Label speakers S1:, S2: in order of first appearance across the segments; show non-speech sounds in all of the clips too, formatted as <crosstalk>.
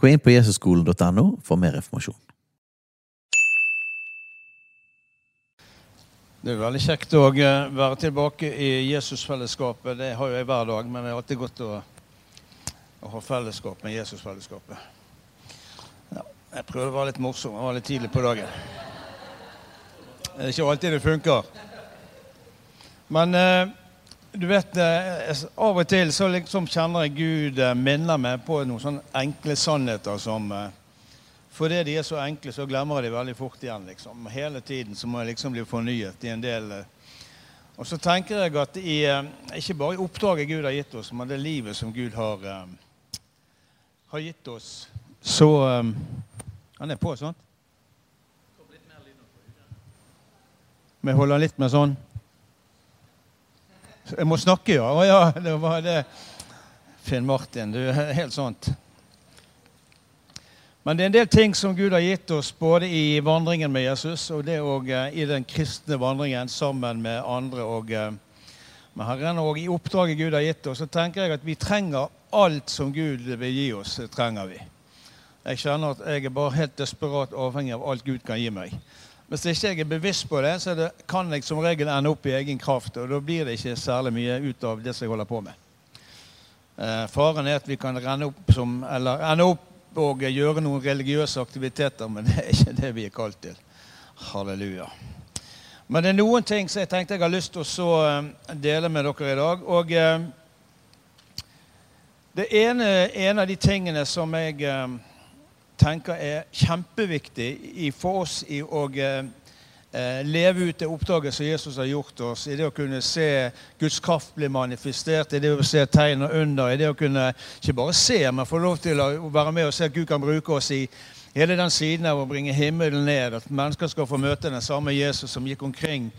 S1: Gå inn på jesusskolen.no for mer informasjon.
S2: Det er veldig kjekt å eh, være tilbake i Jesusfellesskapet. Det har jeg hver dag, men det er alltid godt å, å ha fellesskap med Jesusfellesskapet. Ja, jeg prøver å være litt morsom. Jeg var litt tidlig på dagen. Det er ikke alltid det funker. Men eh, du vet, eh, Av og til så liksom kjenner jeg Gud eh, minner meg på noen sånne enkle sannheter som eh, Fordi de er så enkle, så glemmer jeg de veldig fort igjen. liksom. Hele tiden så må jeg liksom bli fornyet i en del Og så tenker jeg at i, ikke bare i oppdraget Gud har gitt oss, men det livet som Gud har, har gitt oss, så Han er på, sant? Vi holder litt med sånn. Jeg må snakke, ja. Å ja, det var det. Finn Martin, du er helt sånt. Men det er en del ting som Gud har gitt oss både i vandringen med Jesus og det og uh, i den kristne vandringen sammen med andre og uh, med Herren. Og i oppdraget Gud har gitt oss, så tenker jeg at vi trenger alt som Gud vil gi oss. trenger vi. Jeg kjenner at jeg er bare helt desperat avhengig av alt Gud kan gi meg. Hvis ikke jeg er bevisst på det, så det, kan jeg som regel ende opp i egen kraft. Og da blir det ikke særlig mye ut av det som jeg holder på med. Eh, faren er at vi kan opp som, ende opp og gjøre noen religiøse aktiviteter, men det er ikke det vi er kalt til. Halleluja. Men det er noen ting som jeg tenkte jeg har lyst til å eh, dele med dere i dag. Og eh, det ene, en av de tingene som jeg eh, tenker er kjempeviktig for oss i å eh, eh, leve ut det oppdraget som Jesus har gjort oss, i det å kunne se Guds kraft bli manifestert, i det å se tegn og under, i det å kunne ikke bare se, men få lov til å være med og se at Gud kan bruke oss i hele den siden av å bringe himmelen ned, at mennesker skal få møte den samme Jesus som gikk omkring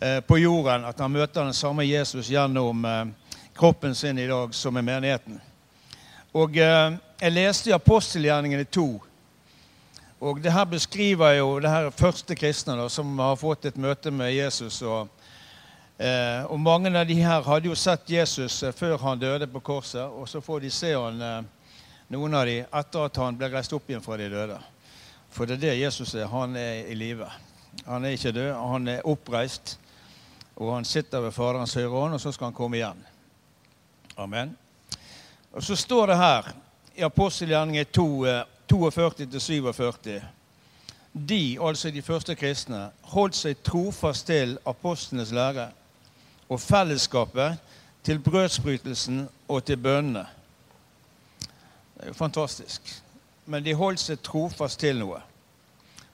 S2: eh, på jorden, at han møter den samme Jesus gjennom kroppen sin i dag, som er menigheten. Og Jeg leste i apostelgjerningene 2 og det her beskriver jo det her første kristne da, som har fått et møte med Jesus. Og, eh, og mange av de her hadde jo sett Jesus eh, før han døde på korset. Og så får de se han, eh, noen av de etter at han ble reist opp igjen fra de døde. For det er det Jesus er. Han er i live. Han er ikke død, han er oppreist. Og han sitter ved Faderens høyre hånd, og så skal han komme igjen. Amen. Og så står det her i apostelgjerningen 2 42-47. De, altså de første kristne, holdt seg trofast til apostlenes lære og fellesskapet, til brødsbrytelsen og til bønnene. Det er jo fantastisk. Men de holdt seg trofast til noe.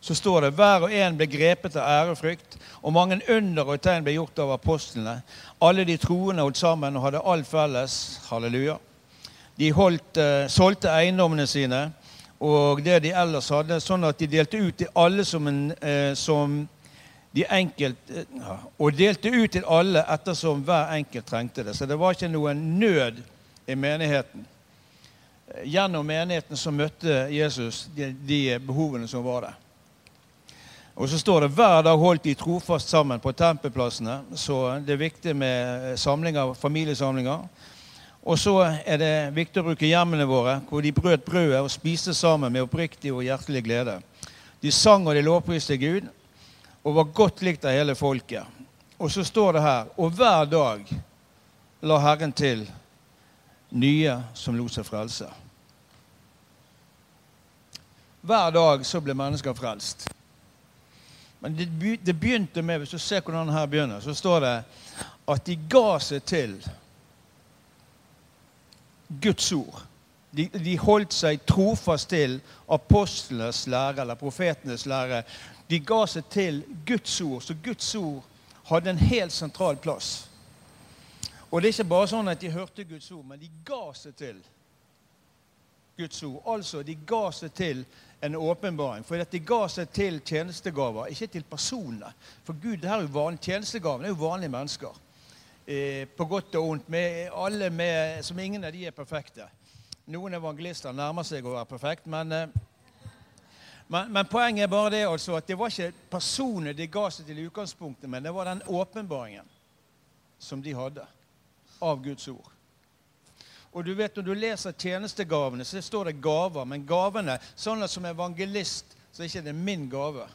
S2: Så står det hver og en ble grepet av ærefrykt, og mange under og tegn ble gjort av apostlene. Alle de troende holdt sammen og hadde alt felles. Halleluja. De holdt, uh, solgte eiendommene sine og det de ellers hadde, sånn at de delte ut til alle som, en, eh, som de enkelt eh, ja, Og delte ut til alle ettersom hver enkelt trengte det. Så det var ikke noen nød i menigheten. Gjennom menigheten så møtte Jesus de, de behovene som var der. Og så står det hver dag holdt de trofast sammen på tempelplassene. Så det er viktig med samlinger, familiesamlinger. Og så er det viktig å bruke hjemmene våre, hvor de brøt brødet og spiste sammen med oppriktig og hjertelig glede. De sang og de lovpriste Gud og var godt likt av hele folket. Og så står det her Og hver dag la Herren til nye som lot seg frelse. Hver dag så ble mennesker frelst. Men det begynte med Hvis du ser hvordan her begynner, så står det at de ga seg til Guds ord. De, de, holdt seg trofast til apostlenes lære eller profetenes lære. De ga seg til Guds ord, så Guds ord hadde en helt sentral plass. Og det er ikke bare sånn at de hørte Guds ord, men de ga seg til Guds ord. Altså, de ga seg til en åpenbaring. For de ga seg til tjenestegaver, ikke til personene. For Gud, det her er jo vanlig, tjenestegavene er jo vanlige mennesker. Eh, på godt og ondt. Med alle med, som ingen av de er perfekte. Noen evangelister nærmer seg å være perfekt, men, eh, men, men poenget er bare det altså, at det var ikke personene de ga seg til i utgangspunktet, men det var den åpenbaringen som de hadde av Guds ord. Og du vet, Når du leser tjenestegavene, så står det gaver. Men gavene, sånn at som evangelist, så er det ikke min gave,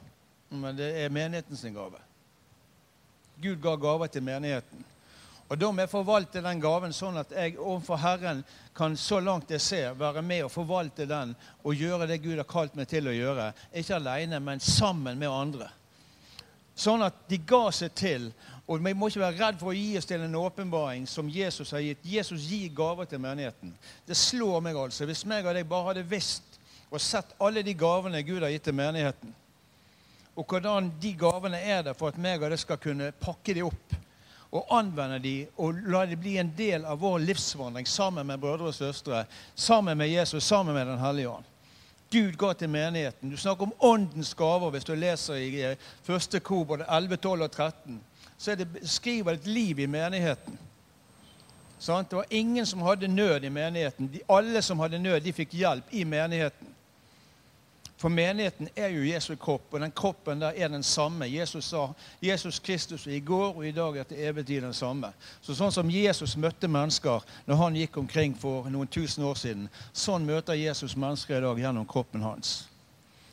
S2: men det er menighetens gave. Gud ga gaver til menigheten. Og Da må jeg forvalte den gaven sånn at jeg overfor Herren kan så langt jeg ser, være med og forvalte den og gjøre det Gud har kalt meg til å gjøre. Ikke alene, men sammen med andre. Sånn at de ga seg til. Og Vi må ikke være redd for å gi oss til en åpenbaring som Jesus har gitt. Jesus gir gaver til menigheten. Det slår meg altså. Hvis meg og deg bare hadde visst og sett alle de gavene Gud har gitt til menigheten, og hvordan de gavene er der for at meg og deg skal kunne pakke de opp og anvende de og la de bli en del av vår livsvandring sammen med brødre og søstre, sammen med Jesus, sammen med Den hellige ånd. Gud ga til menigheten. Du snakker om åndens gaver hvis du leser i eh, første kor både 11, 12 og 13. Så det, skriver et liv i menigheten. Sånn? Det var ingen som hadde nød i menigheten. De, alle som hadde nød, de fikk hjelp i menigheten. For menigheten er jo Jesu kropp, og den kroppen der er den samme. Jesus sa Jesus Kristus i går og i dag er til evig tid den samme. Så Sånn som Jesus møtte mennesker når han gikk omkring for noen tusen år siden, sånn møter Jesus mennesker i dag gjennom kroppen hans.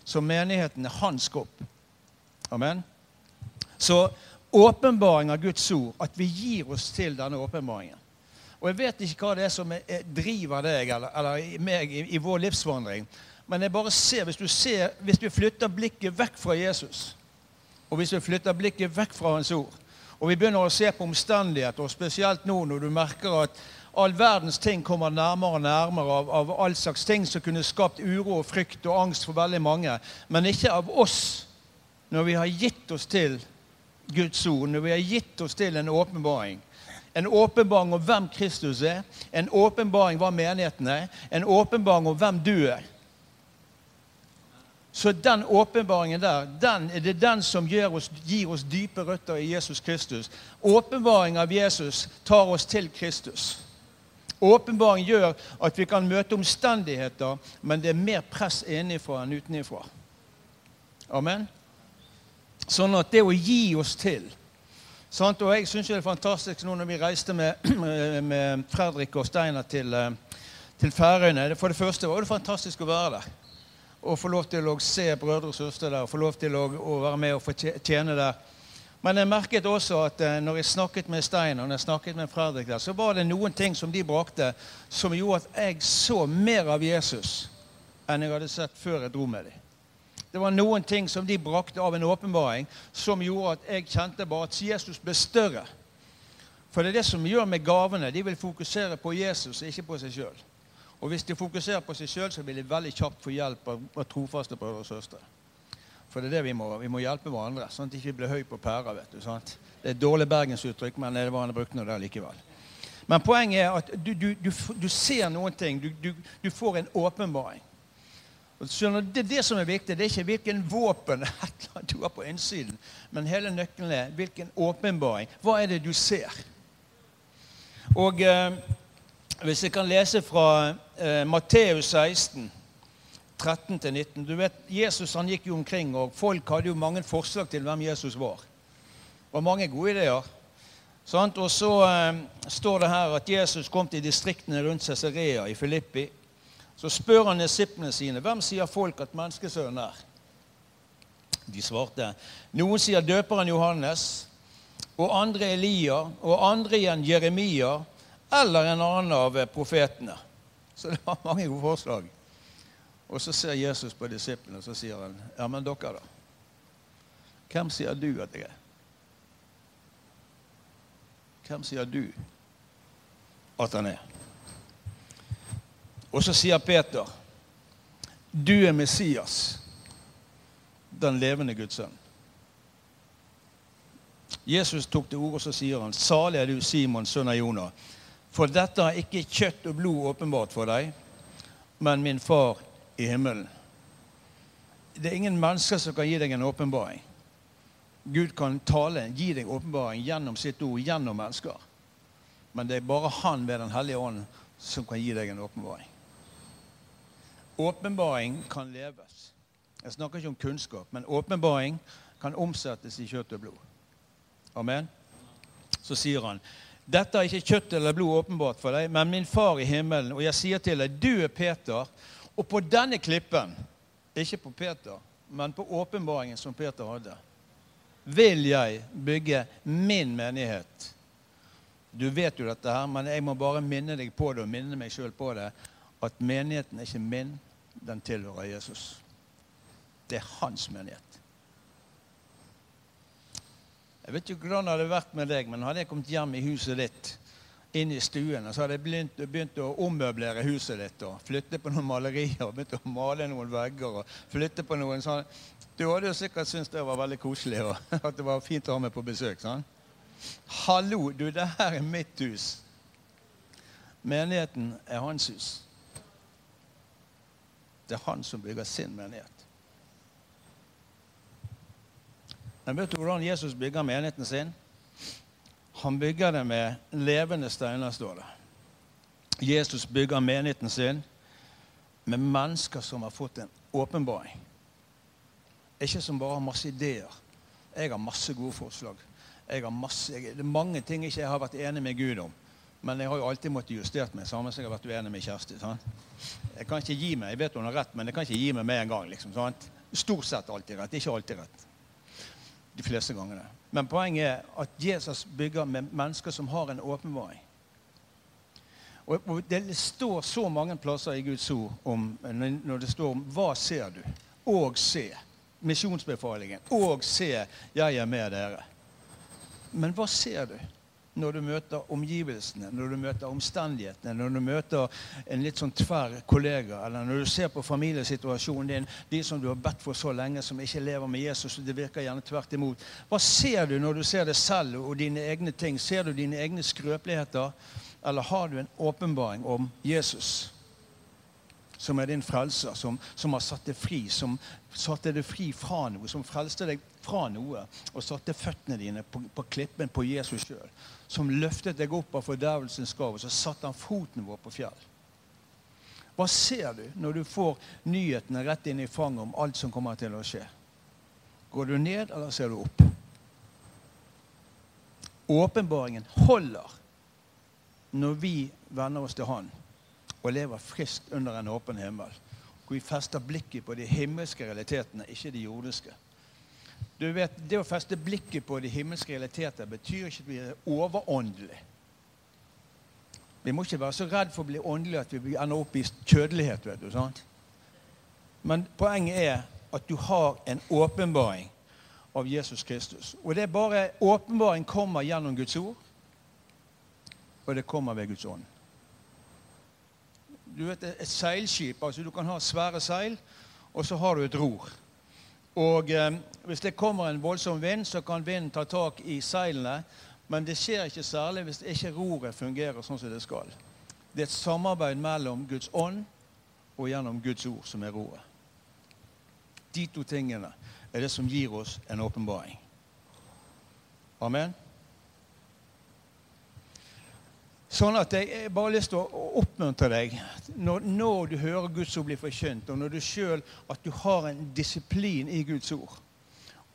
S2: Så menigheten er hans kropp. Amen. Så åpenbaring av Guds ord, at vi gir oss til denne åpenbaringen. Og jeg vet ikke hva det er som driver deg eller, eller meg i, i vår livsvandring. Men jeg bare ser, hvis du, ser, hvis vi flytter blikket vekk fra Jesus, og hvis vi flytter blikket vekk fra Hans ord, og vi begynner å se på omstendigheter, og spesielt nå når du merker at all verdens ting kommer nærmere og nærmere av, av all slags ting som kunne skapt uro og frykt og angst for veldig mange, men ikke av oss når vi har gitt oss til Guds ord, når vi har gitt oss til en åpenbaring. En åpenbaring om hvem Kristus er, en åpenbaring om hva menigheten er, en åpenbaring om hvem du er. Så den åpenbaringen der, den, det er den som oss, gir oss dype røtter i Jesus Kristus. Åpenbaring av Jesus tar oss til Kristus. Åpenbaring gjør at vi kan møte omstendigheter, men det er mer press innenfra enn utenfra. Amen? Sånn at det å gi oss til sant? Og Jeg syns det er fantastisk nå når vi reiste <clears throat> med, med Fredrik og Steinar til, eh, til Færøyene. For det første var det fantastisk å være der og få lov til å se brødre og søstre der, og få lov til å, å, være med og få tjene der. Men jeg merket også at eh, når jeg snakket med Stein og når jeg snakket med Fredrik der, så var det noen ting som de brakte, som gjorde at jeg så mer av Jesus enn jeg hadde sett før jeg dro med dem. Det var noen ting som de brakte av en åpenbaring, som gjorde at jeg kjente bare at Jesus ble større. For det er det som gjør med gavene. De vil fokusere på Jesus, ikke på seg sjøl. Og hvis de fokuserer på seg sjøl, så vil de veldig kjapt få hjelp av, trofaste brødre og søstre. For det er det vi må, vi må hjelpe hverandre, sånn at vi ikke blir høy på pæra. vet du, sant? Det er et dårlig bergensuttrykk, men det var han brukte nå det likevel. Men poenget er at du, du, du, du ser noen ting. Du, får en åpenbaring. Det er det som er viktig. Det er ikke hvilken våpen <laughs> du har på innsiden, men hele nøkkelen er hvilken åpenbaring. Hva er det du ser? Og... Eh, hvis jeg kan lese fra eh, Matteus 16, 13-19 Du vet, Jesus han gikk jo omkring, og folk hadde jo mange forslag til hvem Jesus var. Og mange gode ideer. Sant? Og så eh, står det her at Jesus kom til distriktene rundt Cesarea i Filippi. Så spør han disiplene sine hvem sier folk at menneskesønnen er. De svarte noen sier døperen Johannes, og andre Elia, og andre igjen Jeremia eller en annen av profetene. Så det var mange gode forslag. Og så ser Jesus på disiplene og så sier han, ja, men dere, da? Hvem sier du at jeg er? Hvem sier du at han er? Og så sier Peter, du er Messias, den levende Guds sønn. Jesus tok til orde, og så sier han, salig er du, Simon, sønn av Jonah. For dette har ikke kjøtt og blod åpenbart for deg, men min far i himmelen. Det er ingen mennesker som kan gi deg en åpenbaring. Gud kan tale, gi deg åpenbaring gjennom sitt ord, gjennom mennesker. Men det er bare Han ved Den hellige ånd som kan gi deg en åpenbaring. Åpenbaring kan leves. Jeg snakker ikke om kunnskap, men åpenbaring kan omsettes i kjøtt og blod. Amen. Så sier han dette er ikke kjøtt eller blod åpenbart for deg, men min far i himmelen. Og jeg sier til deg, du er Peter, og på denne klippen, ikke på Peter, men på åpenbaringen som Peter hadde, vil jeg bygge min menighet. Du vet jo dette her, men jeg må bare minne deg på det og minne meg sjøl på det, at menigheten er ikke min, den tilhører Jesus. Det er hans menighet. Jeg vet ikke hvordan det hadde vært med deg, men hadde jeg kommet hjem i huset ditt, inn i stuen, og så hadde jeg begynt, begynt å ommøblere huset ditt og flytte på noen malerier og begynt å male noen vegger og flytte på noen sånn Du hadde jo sikkert syntes det var veldig koselig og <laughs> at det var fint å ha meg på besøk. sånn. Hallo, du, det her er mitt hus. Menigheten er hans hus. Det er han som bygger sin menighet. Men vet du hvordan Jesus bygger menigheten sin? Han bygger det med levende steiner, står det. Jesus bygger menigheten sin med mennesker som har fått en åpenbaring. Ikke som bare har masse ideer. Jeg har masse gode forslag. Masse, jeg, det er mange ting ikke jeg har vært enig med Gud om. Men jeg har jo alltid måttet justert meg, samme som jeg har vært uenig med Kjersti. Sant? Jeg kan ikke gi meg, jeg vet hun har rett, men jeg kan ikke gi meg med en gang. liksom? Stort sett alltid rett, ikke alltid rett de fleste gangene. Men poenget er at Jesus bygger med mennesker som har en åpenbaring. Og Det står så mange plasser i Guds ord om, når det står om 'Hva ser du?' og 'se'. Misjonsbefalingen. Og 'se, jeg er med dere'. Men hva ser du? Når du møter omgivelsene, når du møter omstendighetene, når du møter en litt sånn tverr kollega, eller når du ser på familiesituasjonen din, de som du har bedt for så lenge, som ikke lever med Jesus, og det virker gjerne tvert imot. Hva ser du når du ser det selv og dine egne ting? Ser du dine egne skrøpeligheter, eller har du en åpenbaring om Jesus? som er din frelser, som, som, har satt deg fri, som satte deg fri fra noe, som frelste deg fra noe og satte føttene dine på, på klippen på Jesus sjøl som løftet deg opp av fordervelsens skav, og så satte han foten vår på fjell. Hva ser du når du får nyhetene rett inn i fanget om alt som kommer til å skje? Går du ned, eller ser du opp? Åpenbaringen holder når vi venner oss til Han og lever friskt under en åpen himmel. Hvor vi fester blikket på de himmelske realitetene, ikke de jordiske. Du vet, Det å feste blikket på de himmelske realiteter betyr ikke at vi er overåndelige. Vi må ikke være så redd for å bli åndelige at vi ender opp i kjødelighet. vet du, sant? Men poenget er at du har en åpenbaring av Jesus Kristus. Og det er bare åpenbaring kommer gjennom Guds ord, og det kommer ved Guds ånd. Du vet, Et seilskip altså Du kan ha svære seil, og så har du et ror. Og eh, Hvis det kommer en voldsom vind, så kan vinden ta tak i seilene. Men det skjer ikke særlig hvis ikke roret fungerer sånn som det skal. Det er et samarbeid mellom Guds ånd og gjennom Guds ord som er roret. De to tingene er det som gir oss en åpenbaring. Amen. Sånn at Jeg bare har lyst til å oppmuntre deg når, når du hører Guds ord bli forkynt, og når du sjøl har en disiplin i Guds ord.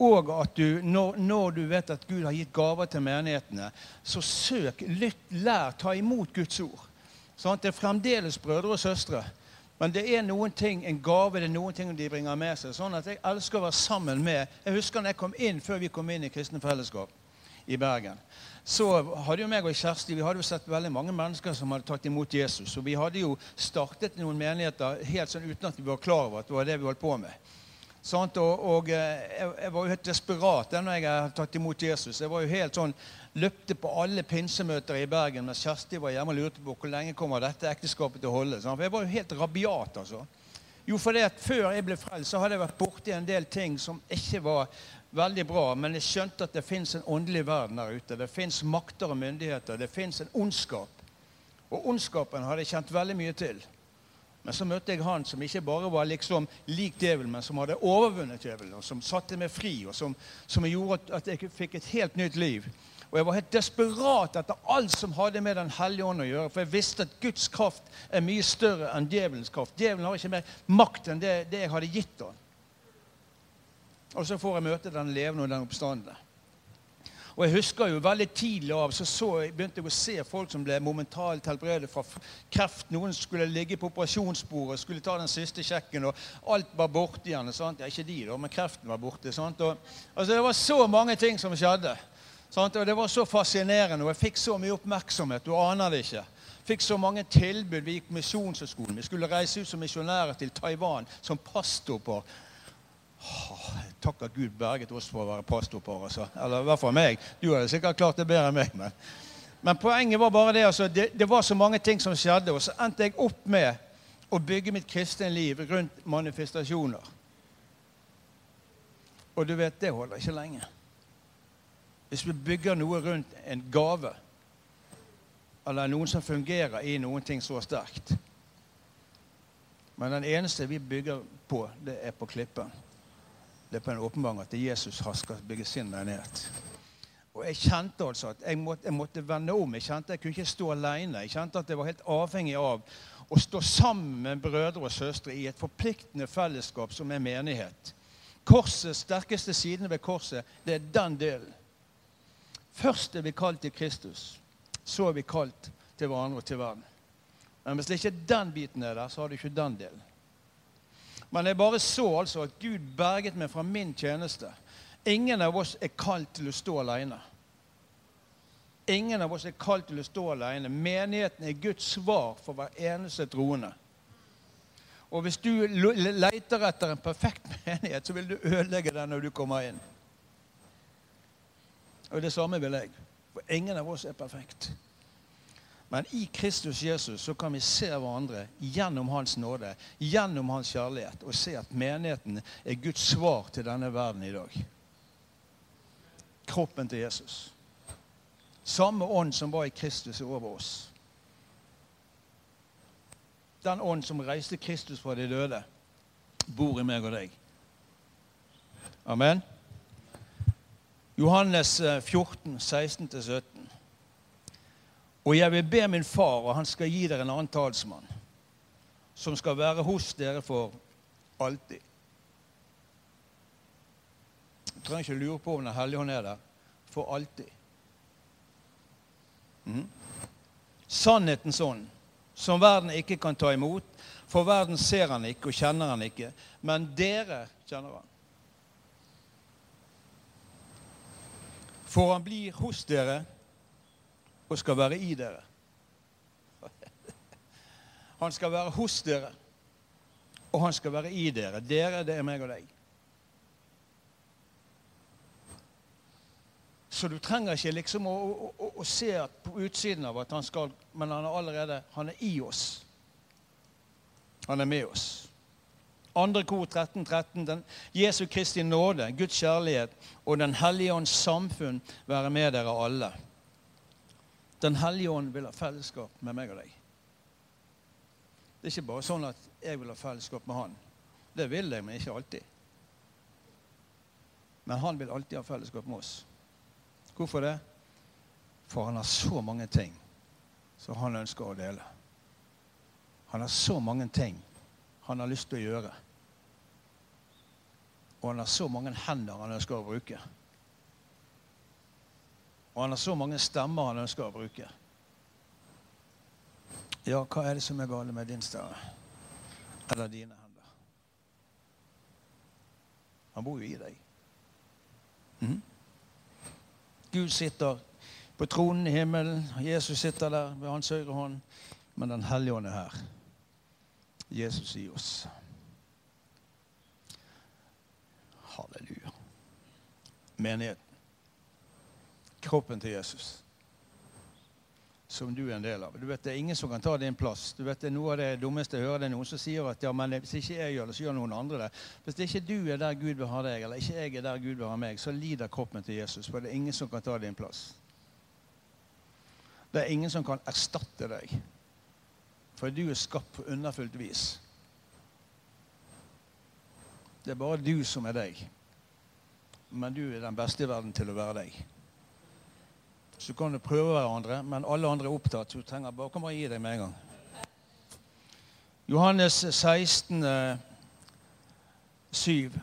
S2: Og at du, når, når, du vet at Gud har gitt gaver til menighetene, så søk, lytt, lær, ta imot Guds ord. Sånn at det er fremdeles brødre og søstre. Men det er noen ting, en gave det er noen ting de bringer med seg. Sånn at jeg elsker å være sammen med Jeg husker når jeg kom inn før vi kom inn i Kristne Fellesskap i Bergen så hadde jo meg og Kjersti vi hadde jo sett veldig mange mennesker som hadde tatt imot Jesus. Og vi hadde jo startet noen menigheter helt sånn uten at vi var klar over at det var det vi holdt på med. Sånt, og, og eh, jeg, jeg, var jo helt desperat da jeg hadde tatt imot Jesus. Jeg var jo helt sånn, løpte på alle pinsemøter i Bergen mens Kjersti var hjemme og lurte på hvor lenge kommer dette ekteskapet til å holde. Sånt. For jeg var jo helt rabiat, altså. Jo, for det at Før jeg ble frelst, så hadde jeg vært borti en del ting som ikke var veldig bra, men jeg skjønte at det fins en åndelig verden der ute. Det fins makter og myndigheter. Det fins en ondskap. Og ondskapen hadde jeg kjent veldig mye til. Men så møtte jeg han som ikke bare var liksom lik djevelen, men som hadde overvunnet djevelen, og som satte meg fri, og som, som gjorde at jeg fikk et helt nytt liv. Og jeg var helt desperat etter alt som hadde med Den hellige ånd å gjøre. For jeg visste at Guds kraft er mye større enn djevelens kraft. Djevelen har ikke mer makt enn det, det jeg hadde gitt ham. Og så får jeg møte den levende og den oppstandende. Og jeg husker jo veldig tidlig av så, så jeg begynte jeg å se folk som ble momentalt helbredet fra kreft. Noen skulle ligge på operasjonsbordet, skulle ta den siste sjekken, og alt var borte igjen. Sant? Ja, ikke de, da, men kreften var borte. Sant? Og, altså, det var så mange ting som skjedde. Sant? Og Det var så fascinerende, og jeg fikk så mye oppmerksomhet. Du aner det ikke. Fikk så mange tilbud. Vi gikk misjonshøyskolen. Vi skulle reise ut som misjonærer til Taiwan som pastorpar. Takk at Gud berget oss for å være pastorpar. Altså. Eller i hvert fall meg. Du hadde sikkert klart det bedre enn meg. Men, men poenget var bare det, altså, det, det var så mange ting som skjedde. Og så endte jeg opp med å bygge mitt kristne liv rundt manifestasjoner. Og du vet, det holder ikke lenge. Hvis vi bygger noe rundt en gave, eller noen som fungerer i noen ting så sterkt Men den eneste vi bygger på, det er på klippen. Det på en åpenbaring at Jesus har skal bygge sin menighet. Og Jeg kjente altså at jeg måtte, jeg måtte vende om. Jeg kjente jeg kunne ikke stå alene. Jeg kjente at jeg var helt avhengig av å stå sammen med brødre og søstre i et forpliktende fellesskap som er menighet. Korsets sterkeste siden ved korset, det er den delen. Først er vi kalt til Kristus. Så er vi kalt til hverandre og til verden. Men hvis ikke den biten er der, så har du ikke den delen. Men jeg bare så altså at Gud berget meg fra min tjeneste. Ingen av oss er kalt til å stå alene. Ingen av oss er kalt til å stå alene. Menigheten er Guds svar for hver eneste troende. Og hvis du leter etter en perfekt <laughs> menighet, så vil du ødelegge den når du kommer inn. Og det samme vil jeg. For ingen av oss er perfekt. Men i Kristus Jesus så kan vi se hverandre gjennom Hans nåde, gjennom Hans kjærlighet, og se at menigheten er Guds svar til denne verden i dag. Kroppen til Jesus. Samme ånd som var i Kristus, er over oss. Den ånd som reiste Kristus fra de døde, bor i meg og deg. Amen. Johannes 14, 16-17. Og jeg vil be min far, og han skal gi dere en annen talsmann, som skal være hos dere for alltid. Du trenger ikke lure på om Den hellige hånd er der. For alltid. Mm. Sannhetens ånd, som verden ikke kan ta imot. For verden ser han ikke og kjenner han ikke. Men dere kjenner han. For han blir hos dere og skal være i dere. <laughs> Han skal være hos dere, og han skal være i dere. Dere, det er meg og deg. Så du trenger ikke liksom å, å, å, se på utsiden av at han skal Men han er allerede han er i oss. Han er med oss. Andre kor 13, 13, den, Jesu Kristi nåde, Guds kjærlighet og Den hellige ånds samfunn være med dere alle. Den hellige ånd vil ha fellesskap med meg og deg. Det er ikke bare sånn at jeg vil ha fellesskap med han. Det vil jeg, men ikke alltid. Men han vil alltid ha fellesskap med oss. Hvorfor det? For han har så mange ting som han ønsker å dele. Han har så mange ting han har lyst til å gjøre. Og han har så mange hender han ønsker å bruke. Og han har så mange stemmer han ønsker å bruke. Ja, hva er det som er galt med din stemme? Eller dine hender? Han bor jo i deg. Mm? Gud sitter på tronen i himmelen. Jesus sitter der ved hans høyre hånd. Men Den hellige ånd er her. Jesus i oss. Halleluja. Menigheten. Kroppen til Jesus. Som du er en del av. Du vet, Det er ingen som kan ta din plass. Du vet, det er Noe av det dummeste jeg hører, det er noen som sier at ja, men hvis ikke jeg gjør det, så gjør noen andre det. Hvis det ikke du er der Gud vil ha deg, eller ikke jeg er der Gud vil ha meg, så lider kroppen til Jesus. For det er ingen som kan ta din plass. Det er ingen som kan erstatte deg. For du er skapt på underfullt vis. Det er bare du som er deg. Men du er den beste i verden til å være deg. Så kan du prøve hverandre, men alle andre er opptatt. Du trenger bare å gi deg med en gang. Johannes 16, 7.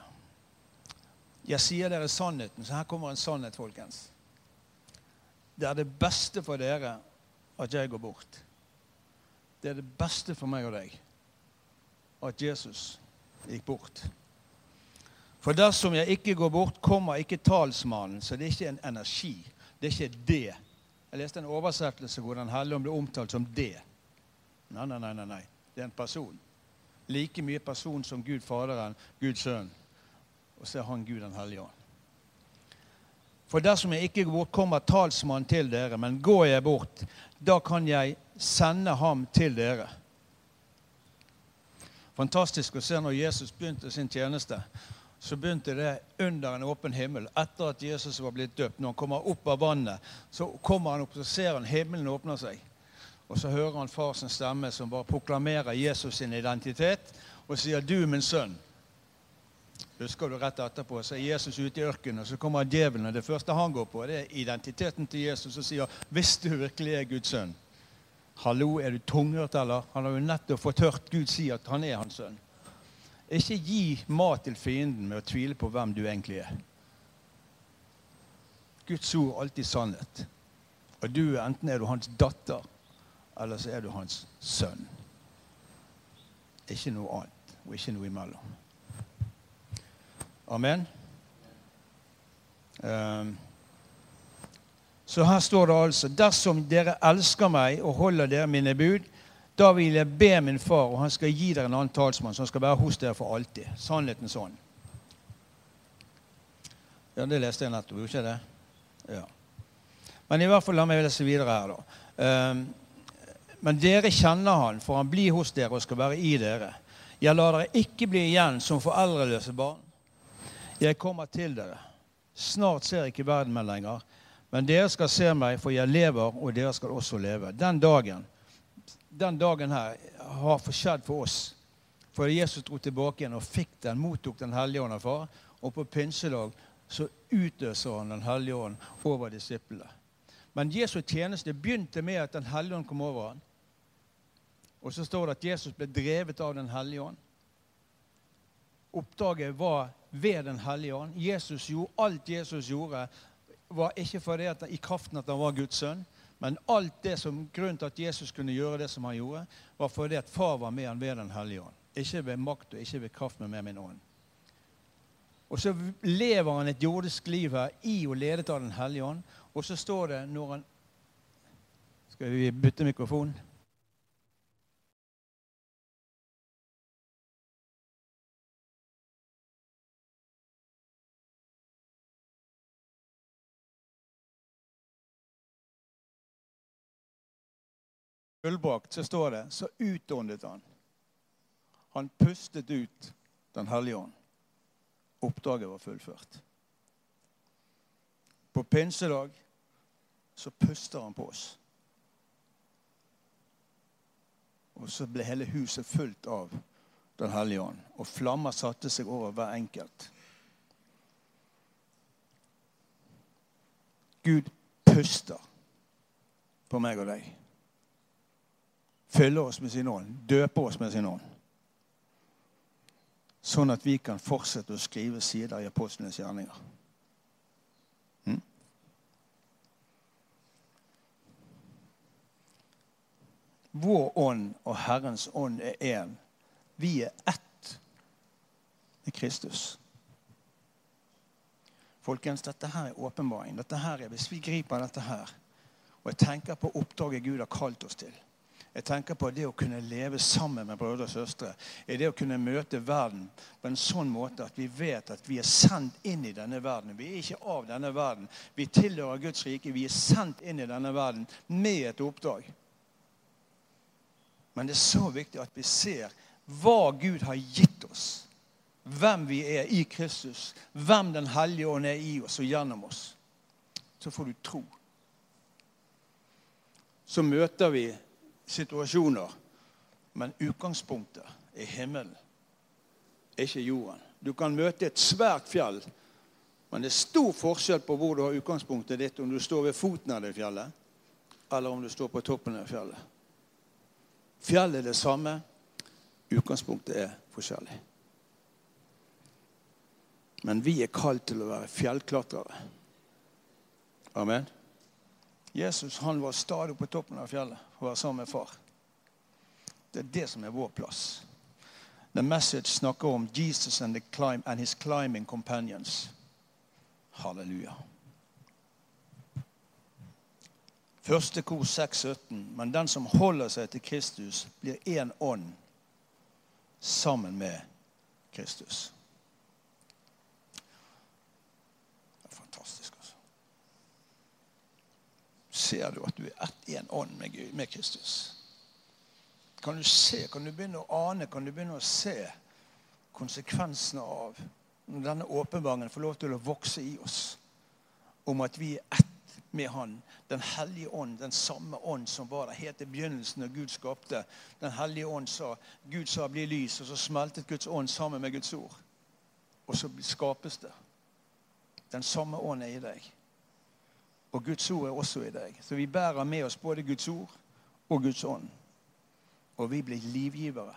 S2: Jeg sier dere sannheten, så her kommer en sannhet, folkens. Det er det beste for dere at jeg går bort. Det er det beste for meg og deg at Jesus gikk bort. For dersom jeg ikke går bort, kommer ikke talsmannen. Så det er ikke en energi. Det er ikke det. Jeg leste en oversettelse hvor Den hellige ånd ble omtalt som det. Nei, nei, nei, nei. Det er en person. Like mye person som Gud Faderen, Guds sønn. Og så er han Gud den hellige ånd. For dersom jeg ikke går bort, kommer talsmannen til dere. Men går jeg bort, da kan jeg sende ham til dere. Fantastisk å se når Jesus begynte sin tjeneste. Så begynte det under en åpen himmel. Etter at Jesus var blitt døpt, når han kommer opp av vannet, så kommer han opp, så ser han himmelen åpner seg. Og så hører han far sin stemme som bare proklamerer Jesus sin identitet og sier 'Du, min sønn'. Husker du rett etterpå, så er Jesus ute i ørkenen, og så kommer djevelen. og Det første han går på, det er identiteten til Jesus og sier 'Hvis du virkelig er Guds sønn'. Hallo, er du tunghørt, eller? Han har jo nettopp fått hørt Gud si at han er hans sønn. Ikke gi mat til fienden med å tvile på hvem du egentlig er. Guds ord er alltid sannhet. Og du, enten er du hans datter, eller så er du hans sønn. Ikke noe annet, og ikke noe imellom. Amen. Um, så her står det altså Dersom dere elsker meg og holder dere mine bud, da vil jeg be min far, og han skal gi dere en annen talsmann som skal være hos dere for alltid. Sannhetens ånd. Ja, det leste jeg nettopp, gjorde ikke det? Ja. Men i hvert fall la meg lese videre her, da. Um, men dere kjenner han, for han blir hos dere og skal være i dere. Jeg lar dere ikke bli igjen som foreldreløse barn. Jeg kommer til dere. Snart ser ikke verden meg lenger. Men dere skal se meg, for jeg lever, og dere skal også leve. Den dagen den dagen her har skjedd for oss. For Jesus dro tilbake igjen og fikk den, mottok Den hellige ånd av far. Og på pinsedag så utøser han Den hellige ånd over disiplene. Men Jesu tjeneste begynte med at Den hellige ånd kom over ham. Og så står det at Jesus ble drevet av Den hellige ånd. Oppdraget var ved Den hellige ånd. Jesus gjorde, alt Jesus gjorde, var ikke fordi at, i kraften at han var Guds sønn, men alt det som, grunnen til at Jesus kunne gjøre det som han gjorde, var fordi at far var med han ved Den hellige ånd. Ikke ved makt og ikke ved kraft, men med min ånd. Og så lever han et jordisk liv her i og ledet av Den hellige ånd. Og så står det når han Skal vi bytte mikrofon? Fullbrakt, så står det så utåndet han. Han pustet ut Den hellige ånd. Oppdraget var fullført. På pinsedag så puster han på oss. Og så ble hele huset fullt av Den hellige ånd. Og flammer satte seg over hver enkelt. Gud puster på meg og deg fyller oss med sin ånd, døpe oss med sin ånd. Sånn at vi kan fortsette å skrive sider i apostlenes gjerninger. Mm? Vår ånd og Herrens ånd er én. Vi er ett med Kristus. Folkens, dette her er åpenbaring. Dette her er, Hvis vi griper dette her, og jeg tenker på oppdraget Gud har kalt oss til jeg tenker på det å kunne leve sammen med brødre og søstre. Er det å kunne møte verden på en sånn måte at vi vet at vi er sendt inn i denne verden. Vi er ikke av denne verden. Vi tilhører Guds rike. Vi er sendt inn i denne verden med et oppdrag. Men det er så viktig at vi ser hva Gud har gitt oss. Hvem vi er i Kristus. Hvem Den hellige ånd er i oss og gjennom oss. Så får du tro. Så møter vi situasjoner Men utgangspunktet er himmelen, ikke jorden. Du kan møte et svært fjell, men det er stor forskjell på hvor du har utgangspunktet ditt, om du står ved foten av det fjellet, eller om du står på toppen av fjellet. Fjellet er det samme, utgangspunktet er forskjellig. Men vi er kalt til å være fjellklatrere. Amen. Jesus han var stadig på toppen av fjellet å være sammen med far. Det er det som er vår plass. The message snakker om Jesus and, climb, and his climbing companions. Halleluja. Første kor 6,17. Men den som holder seg til Kristus, blir én ånd sammen med Kristus. Det er fantastisk, altså. Ser du at du er ett i en ånd med, Gud, med Kristus? Kan du se, kan du begynne å ane, kan du begynne å se konsekvensene av når denne åpenbaringen får lov til å vokse i oss om at vi er ett med Han. Den hellige ånd, den samme ånd som var der helt i begynnelsen når Gud skapte. Den hellige ånd sa Gud sa 'bli lys', og så smeltet Guds ånd sammen med Guds ord. Og så skapes det. Den samme ånd er i deg. Og Guds ord er også i deg. Så vi bærer med oss både Guds ord og Guds ånd. Og vi blir livgivere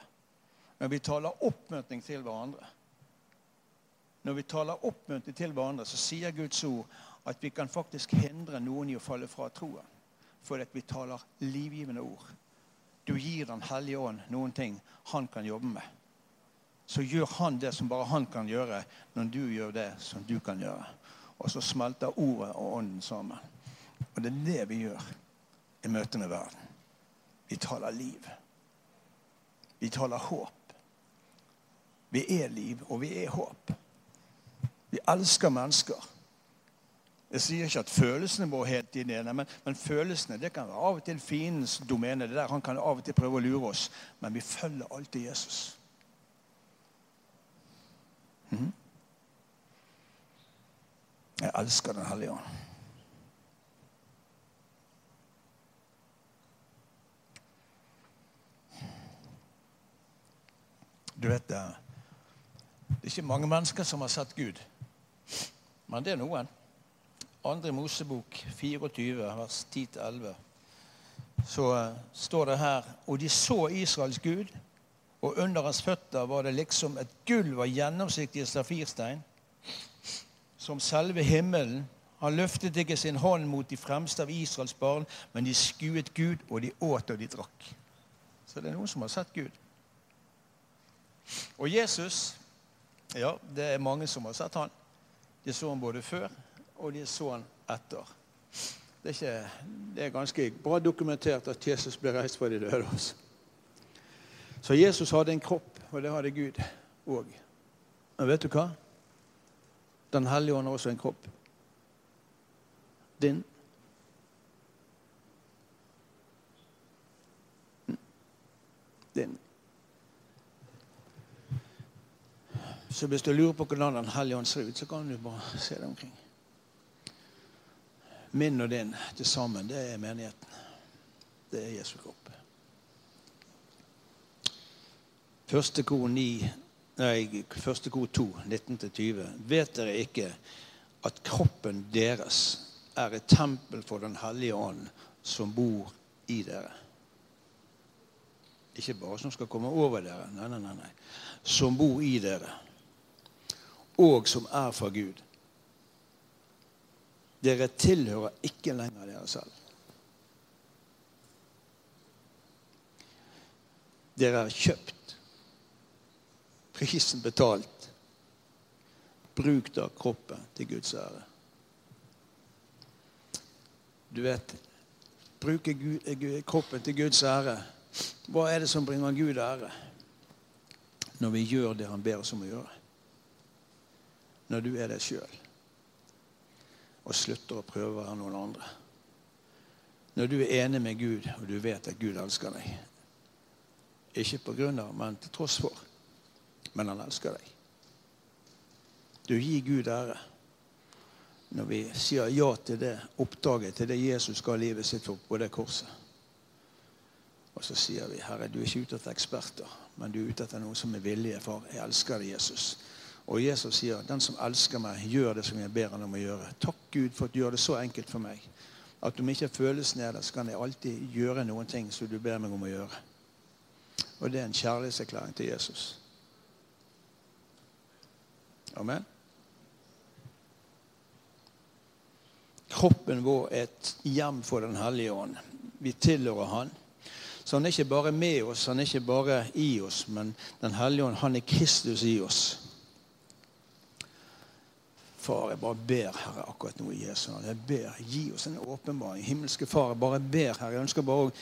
S2: når vi taler oppmuntring til hverandre. Når vi taler oppmuntring til hverandre, så sier Guds ord at vi kan faktisk hindre noen i å falle fra troen. Fordi vi taler livgivende ord. Du gir Den hellige ånd noen ting han kan jobbe med. Så gjør han det som bare han kan gjøre, når du gjør det som du kan gjøre. Og så smelter ordet og ånden sammen. Og det er det vi gjør i møte med verden. Vi taler liv. Vi taler håp. Vi er liv, og vi er håp. Vi elsker mennesker. Jeg sier ikke at følelsene våre helt i det, men, men, følelsene det kan være av og til fiendens domene. det der Han kan av og til prøve å lure oss, men vi følger alltid Jesus. Mm. Jeg elsker Den hellige ånd. Du vet det, det er ikke mange mennesker som har sett Gud, men det er noen. Andre Mosebok 24, vers 10-11, så uh, står det her Og de så Israels Gud, og under hans føtter var det liksom et gulv av gjennomsiktige safirstein, som selve himmelen. Han løftet ikke sin hånd mot de fremste av Israels barn, men de skuet Gud, og de åt og de drakk. Så det er noen som har sett Gud. Og Jesus, ja, det er mange som har sett han. De så han både før og de så han etter. Det er, ikke, det er, ganske bra dokumentert at Jesus ble reist fra de døde. Også. Så Jesus hadde en kropp, og det hadde Gud òg. Men vet du hva? Den hellige ånd har også en kropp. Din. Din. Så hvis du lurer på hvordan Den hellige ånd ser ut, så kan du bare se deg omkring. Min og din til sammen, det er menigheten. Det er Jesu kropp. Første kor 9, nei, første kor 2, 19-20. Vet dere ikke at kroppen deres er et tempel for Den hellige ånd som bor i dere? Ikke bare som skal komme over dere, nei, nei, nei. nei. Som bor i dere, og som er fra Gud. Dere tilhører ikke lenger dere selv. Dere er kjøpt. Prisen betalt. Bruk da kroppen til Guds ære. Du vet Bruke kroppen til Guds ære. Hva er det som bringer Gud ære? Når vi gjør det han ber oss om å gjøre. Når du er deg sjøl og slutter å prøve å være noen andre. Når du er enig med Gud, og du vet at Gud elsker deg Ikke på grunn av, men til tross for. Men han elsker deg. Du gir Gud ære når vi sier ja til det oppdraget, til det Jesus ga livet sitt for på det korset. Og så sier vi, Herre, du er ikke ute etter eksperter, men du er ute etter noen som er villige. For jeg elsker deg, Jesus. Og Jesus sier, den som elsker meg, gjør det som jeg ber han om å gjøre. Takk Gud for at du gjør det så enkelt for meg. At om ikke følelsen er der, så kan jeg alltid gjøre noen ting som du ber meg om å gjøre. Og det er en kjærlighetserklæring til Jesus. Amen. Kroppen vår er et hjem for Den hellige ånd. Vi tilhører Han. Så han er ikke bare med oss, han er ikke bare i oss, men Den hellige ånd, han er Kristus i oss. Far, jeg bare ber, Herre, akkurat nå i Jesu navn. Jeg ber, Gi oss en åpenbaring. Himmelske Far, jeg bare ber, Herre. Jeg ønsker bare å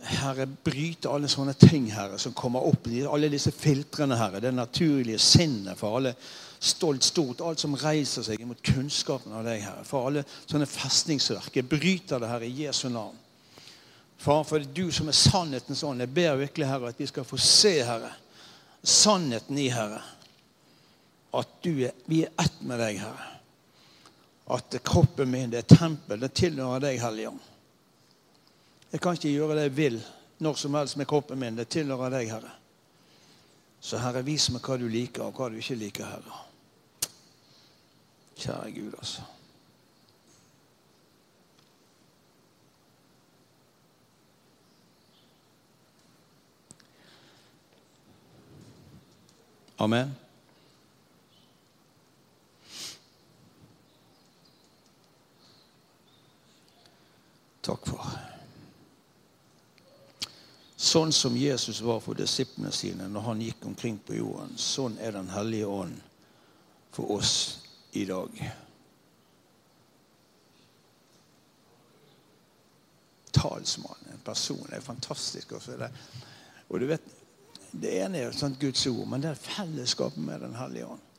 S2: Herre, bryte alle sånne ting, Herre, som kommer opp. Alle disse filtrene, Herre. Det naturlige sinnet for alle stolt, stort. Alt som reiser seg mot kunnskapen av deg, Herre. For alle sånne festningsverk. Jeg bryter det, Herre, i Jesu navn. Far, for det er du som er sannhetens ånd. Jeg ber virkelig, Herre, at vi skal få se, Herre, sannheten i, Herre. At er, vi er ett med deg, Herre. At kroppen min, det er tempel, det tilhører deg, Hellige. Jeg kan ikke gjøre det jeg vil når som helst med kroppen min. Det tilhører deg, Herre. Så Herre, vis meg hva du liker, og hva du ikke liker, Herre. Kjære Gud, altså. Amen. Takk for. Sånn som Jesus var for disiplene sine når han gikk omkring på jorden, sånn er Den hellige ånd for oss i dag. Talsmann, en person, det er fantastisk. Også det. Og du vet, Det ene er sånt Guds ord, men det er fellesskapet med Den hellige ånd.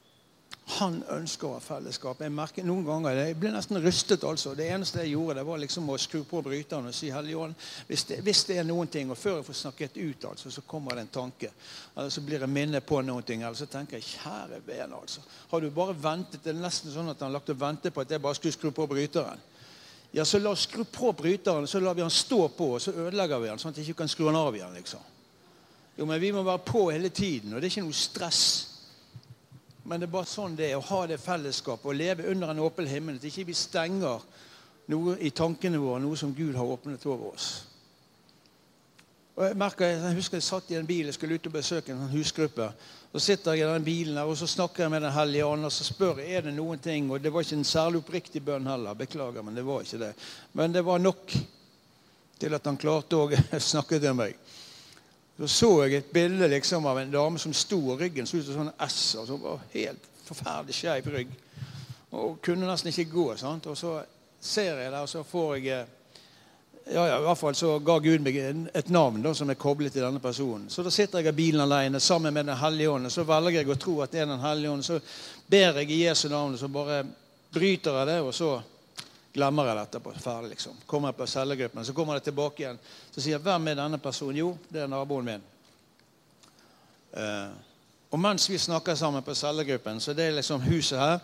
S2: Han ønsker å ha fellesskap. Jeg merker noen ganger, jeg ble nesten rystet. altså. Det eneste jeg gjorde, det var liksom å skru på bryteren og si Helligånd, hvis det, hvis det er noen ting Og før jeg får snakket ut, altså, så kommer det en tanke. Eller så blir jeg minnet på noen ting. Eller så tenker jeg kjære vene, altså. Har du bare ventet? Det er nesten sånn at han lagt og ventet på at jeg bare skulle skru på bryteren. Ja, så la oss skru på bryteren, så lar vi han stå på, og så ødelegger vi han, sånn at vi ikke kan skru han av igjen. liksom. Jo, men vi må være på hele tiden, og det er ikke noe stress. Men det er bare sånn det er å ha det fellesskapet og leve under en åpen himmel. At ikke vi stenger noe i tankene våre, noe som Gud har åpnet over oss. Og Jeg merker, jeg husker jeg satt i en bil jeg skulle ut og besøke en husgruppe. Så sitter jeg i den bilen her, og så snakker jeg med Den hellige ånd og så spør jeg, er det noen ting. Og det var ikke en særlig oppriktig bønn heller. Beklager, men det var ikke det. Men det var nok til at han klarte å <laughs> snakke til meg. Så så jeg et bilde liksom av en dame som sto, og ryggen så ut som en S. og så var Helt forferdelig skeiv rygg. Og kunne nesten ikke gå. sant? Og så ser jeg det, og så får jeg eh, ja, ja, i hvert fall så ga Gud meg et navn da, som er koblet til denne personen. Så da sitter jeg i bilen alene sammen med Den hellige ånd. Så velger jeg å tro at det er Den hellige ånd. Så ber jeg i Jesu navn, og så bare bryter jeg det, og så glemmer jeg dette. på Ferdig, liksom. Kommer jeg på cellegruppen, så kommer det tilbake igjen. Så sier jeg 'Hvem er denne personen?' Jo, det er naboen min. Uh, og mens vi snakker sammen på cellegruppen, så det er liksom huset her.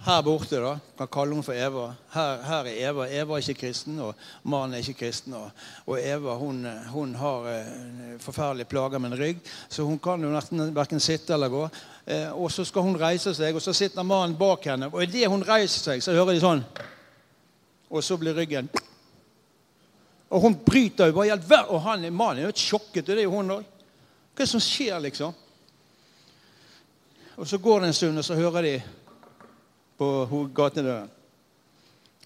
S2: Her borte da, kan kalle henne for Eva. Her, her, er Eva. Eva er ikke kristen, og mannen er ikke kristen. Og, og Eva hun, hun har uh, forferdelige plager med en rygg, så hun kan jo nesten verken sitte eller gå. Uh, og så skal hun reise seg, og så sitter mannen bak henne. Og idet hun reiser seg, så hører de sånn og så blir ryggen Og hun bryter jo bare all Og han, mannen er helt sjokket, det er jo hun òg. Hva er det som skjer, liksom? Og så går det en stund, og så hører de på gatedøren.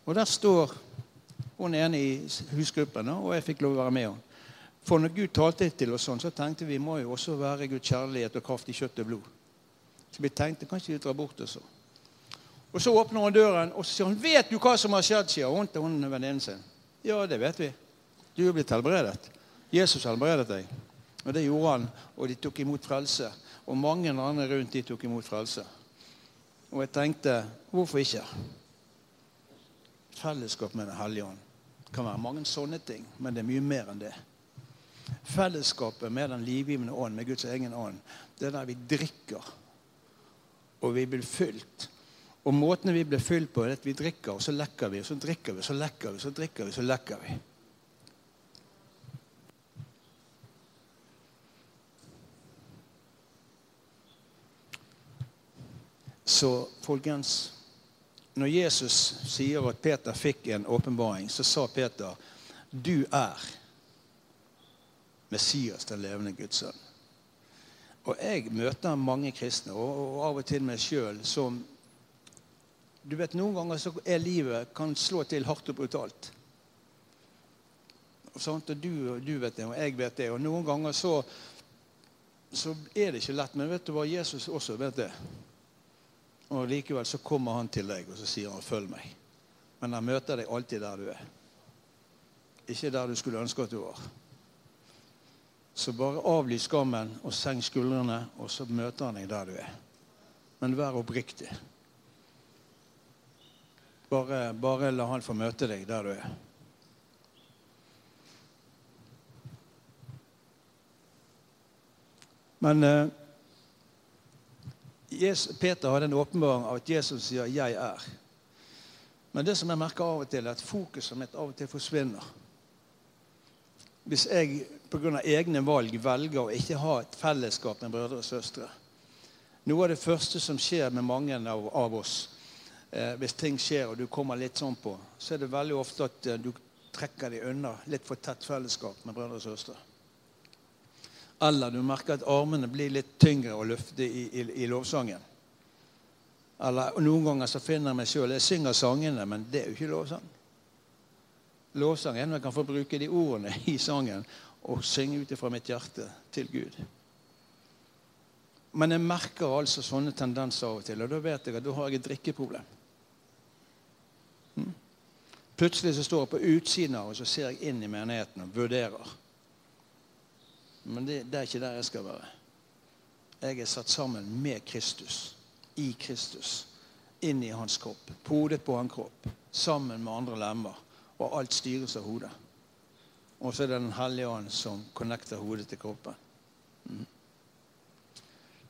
S2: Og der står hun ene i husgruppen, og jeg fikk lov å være med henne. For når Gud talte til oss sånn, så tenkte vi må jo også være Guds kjærlighet og kraft i kjøtt og blod. Så vi tenkte kanskje vi drar bort og så. Og Så åpner hun døren, og så sier hun 'Vet du hva som har skjedd?' sier hun til hun venninnen sin. 'Ja, det vet vi. Du er blitt helbredet. Jesus helbredet deg.' Og det gjorde han, og de tok imot frelse. Og mange andre rundt de tok imot frelse. Og jeg tenkte hvorfor ikke? Fellesskap med Den hellige ånd. Det kan være mange sånne ting, men det er mye mer enn det. Fellesskapet med den livgivende ånd, med Guds egen ånd, det er der vi drikker, og vi blir fylt og måten vi blir fylt på, er at vi drikker, og så lekker vi, og så drikker vi, så lekker vi, så drikker vi, så lekker vi. Så folkens, når Jesus sier at Peter fikk en åpenbaring, så sa Peter, 'Du er Messias, den levende Guds sønn'. Og jeg møter mange kristne, og av og til meg sjøl, som du vet, Noen ganger så er livet kan slå til hardt og brutalt. Sånt, og du, du, vet det, og jeg vet det. Og noen ganger så, så er det ikke lett. Men vet du hva? Jesus også vet det. Og likevel så kommer han til deg og så sier han 'følg meg'. Men han møter deg alltid der du er. Ikke der du skulle ønske at du var. Så bare avlys skammen og senk skuldrene, og så møter han deg der du er. Men vær oppriktig. Bare, bare la han få møte deg der du er. Men eh, Peter hadde en åpenbaring av at Jesus sier 'jeg er'. Men det som jeg merker av og til, er at fokuset mitt av og til forsvinner. Hvis jeg pga. egne valg velger å ikke ha et fellesskap med brødre og søstre Noe av det første som skjer med mange av, av oss, eh, hvis ting skjer og du kommer litt sånn på, så er det veldig ofte at eh, du trekker deg unna litt for tett fellesskap med brødre og søstre. Eller du merker at armene blir litt tyngre å løfte i, i, i lovsangen. Eller Noen ganger så finner jeg meg sjøl Jeg synger sangene, men det er jo ikke lovsang. Lovsang er når jeg kan få bruke de ordene i sangen og synge ut fra mitt hjerte til Gud. Men jeg merker altså sånne tendenser av og til, og da vet jeg at da har jeg et drikkeproblem. Plutselig så står jeg på utsiden av og så ser jeg inn i menigheten og vurderer. Men det, det er ikke der jeg skal være. Jeg er satt sammen med Kristus, i Kristus, inn i hans kropp, podet på hans kropp, sammen med andre lemmer. Og alt styres av hodet. Og så er det Den hellige ånd som connecter hodet til kroppen. Mm.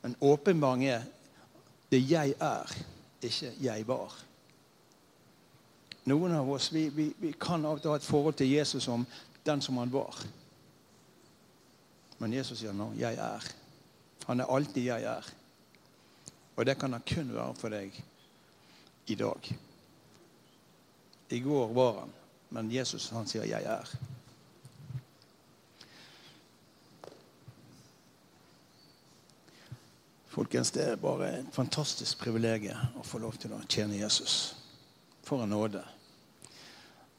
S2: Men åpenbaring er det jeg er, ikke jeg var. Noen av oss vi, vi, vi kan av og til ha et forhold til Jesus som den som han var. Men Jesus sier nå 'jeg er'. Han er alltid 'jeg er'. Og det kan han kun være for deg i dag. I går var han, men Jesus han sier 'jeg er'. Folkens, det er bare et fantastisk privilegium å få lov til å tjene Jesus. For en nåde.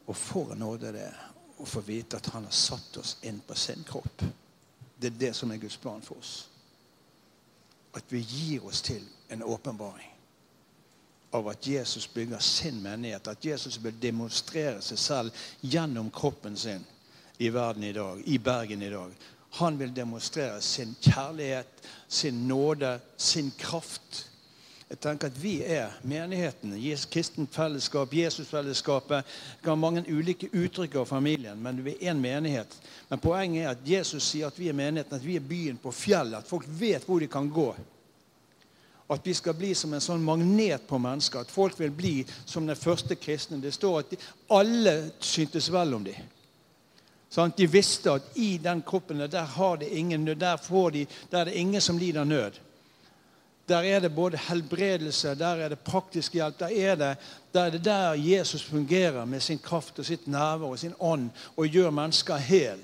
S2: Og for en nåde det å få vite at han har satt oss inn på sin kropp. Det er det som er Guds plan for oss. At vi gir oss til en åpenbaring av at Jesus bygger sin menighet. At Jesus vil demonstrere seg selv gjennom kroppen sin i verden i dag, i Bergen i dag. Han vil demonstrere sin kjærlighet, sin nåde, sin kraft jeg tenker at Vi er menigheten, kristent fellesskap, Jesusfellesskapet. Vi har mange ulike uttrykk av familien, men vi er én menighet. Men poenget er at Jesus sier at vi er menigheten, at vi er byen på fjellet. At folk vet hvor de kan gå. At vi skal bli som en sånn magnet på mennesker. At folk vil bli som den første kristne. Det står at de, alle syntes vel om dem. Sånn, de visste at i den kroppen der har det ingen nød. Der, de, der er det ingen som lider nød. Der er det både helbredelse, der er det praktisk hjelp. Der er det der, er det der Jesus fungerer med sin kraft og sitt nærvær og sin ånd og gjør mennesker hel.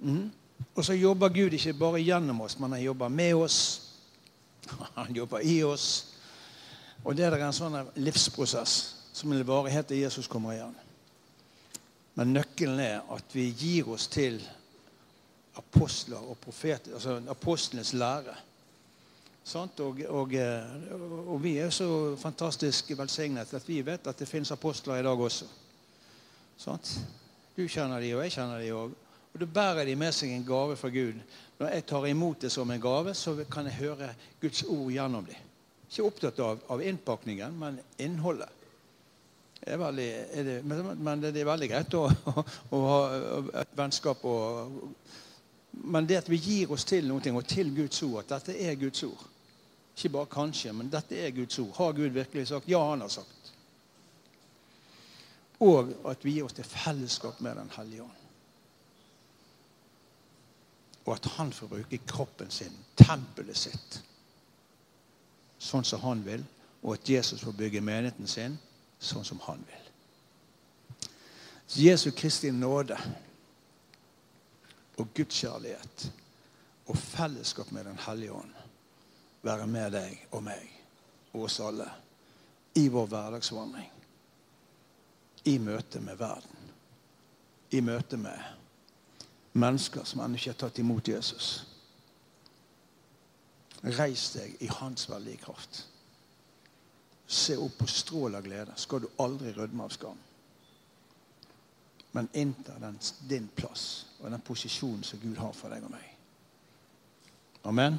S2: Mm. Og så jobber Gud ikke bare gjennom oss, men han jobber med oss. <laughs> Han jobber i oss. Og det er en sånn livsprosess som vil vare helt til Jesus kommer igjen. Men nøkkelen er at vi gir oss til apostler og profeter, altså apostlenes lære. Og, og, eh, og, vi er så fantastisk velsignet at vi vet at det finnes apostler i dag også. Sant? Du kjenner de, og jeg kjenner de òg. Og da bærer de med seg en gave fra Gud. Når jeg tar imot det som en gave, så kan jeg høre Guds ord gjennom dem. Ikke opptatt av, av innpakningen, men innholdet. Det veldig, det, men det er veldig greit å, å, å ha et vennskap og Men det at vi gir oss til noe, og til Guds ord, at dette er Guds ord ikke bare kanskje, men dette er Guds ord. Har Gud virkelig sagt? Ja, han har sagt. Og at vi gir oss til fellesskap med Den hellige ånd. Og at han får bruke kroppen sin, tempelet sitt, sånn som han vil, og at Jesus får bygge menigheten sin sånn som han vil. Så Jesu Kristi nåde og Guds kjærlighet og fellesskap med Den hellige ånd være med deg og meg og oss alle i vår hverdagsvandring. I møte med verden. I møte med mennesker som ennå ikke har tatt imot Jesus. Reis deg i hans veldige kraft. Se opp på strål av glede. Skal du aldri rødme av skam. Men innta din plass og den posisjonen som Gud har for deg og meg. Amen.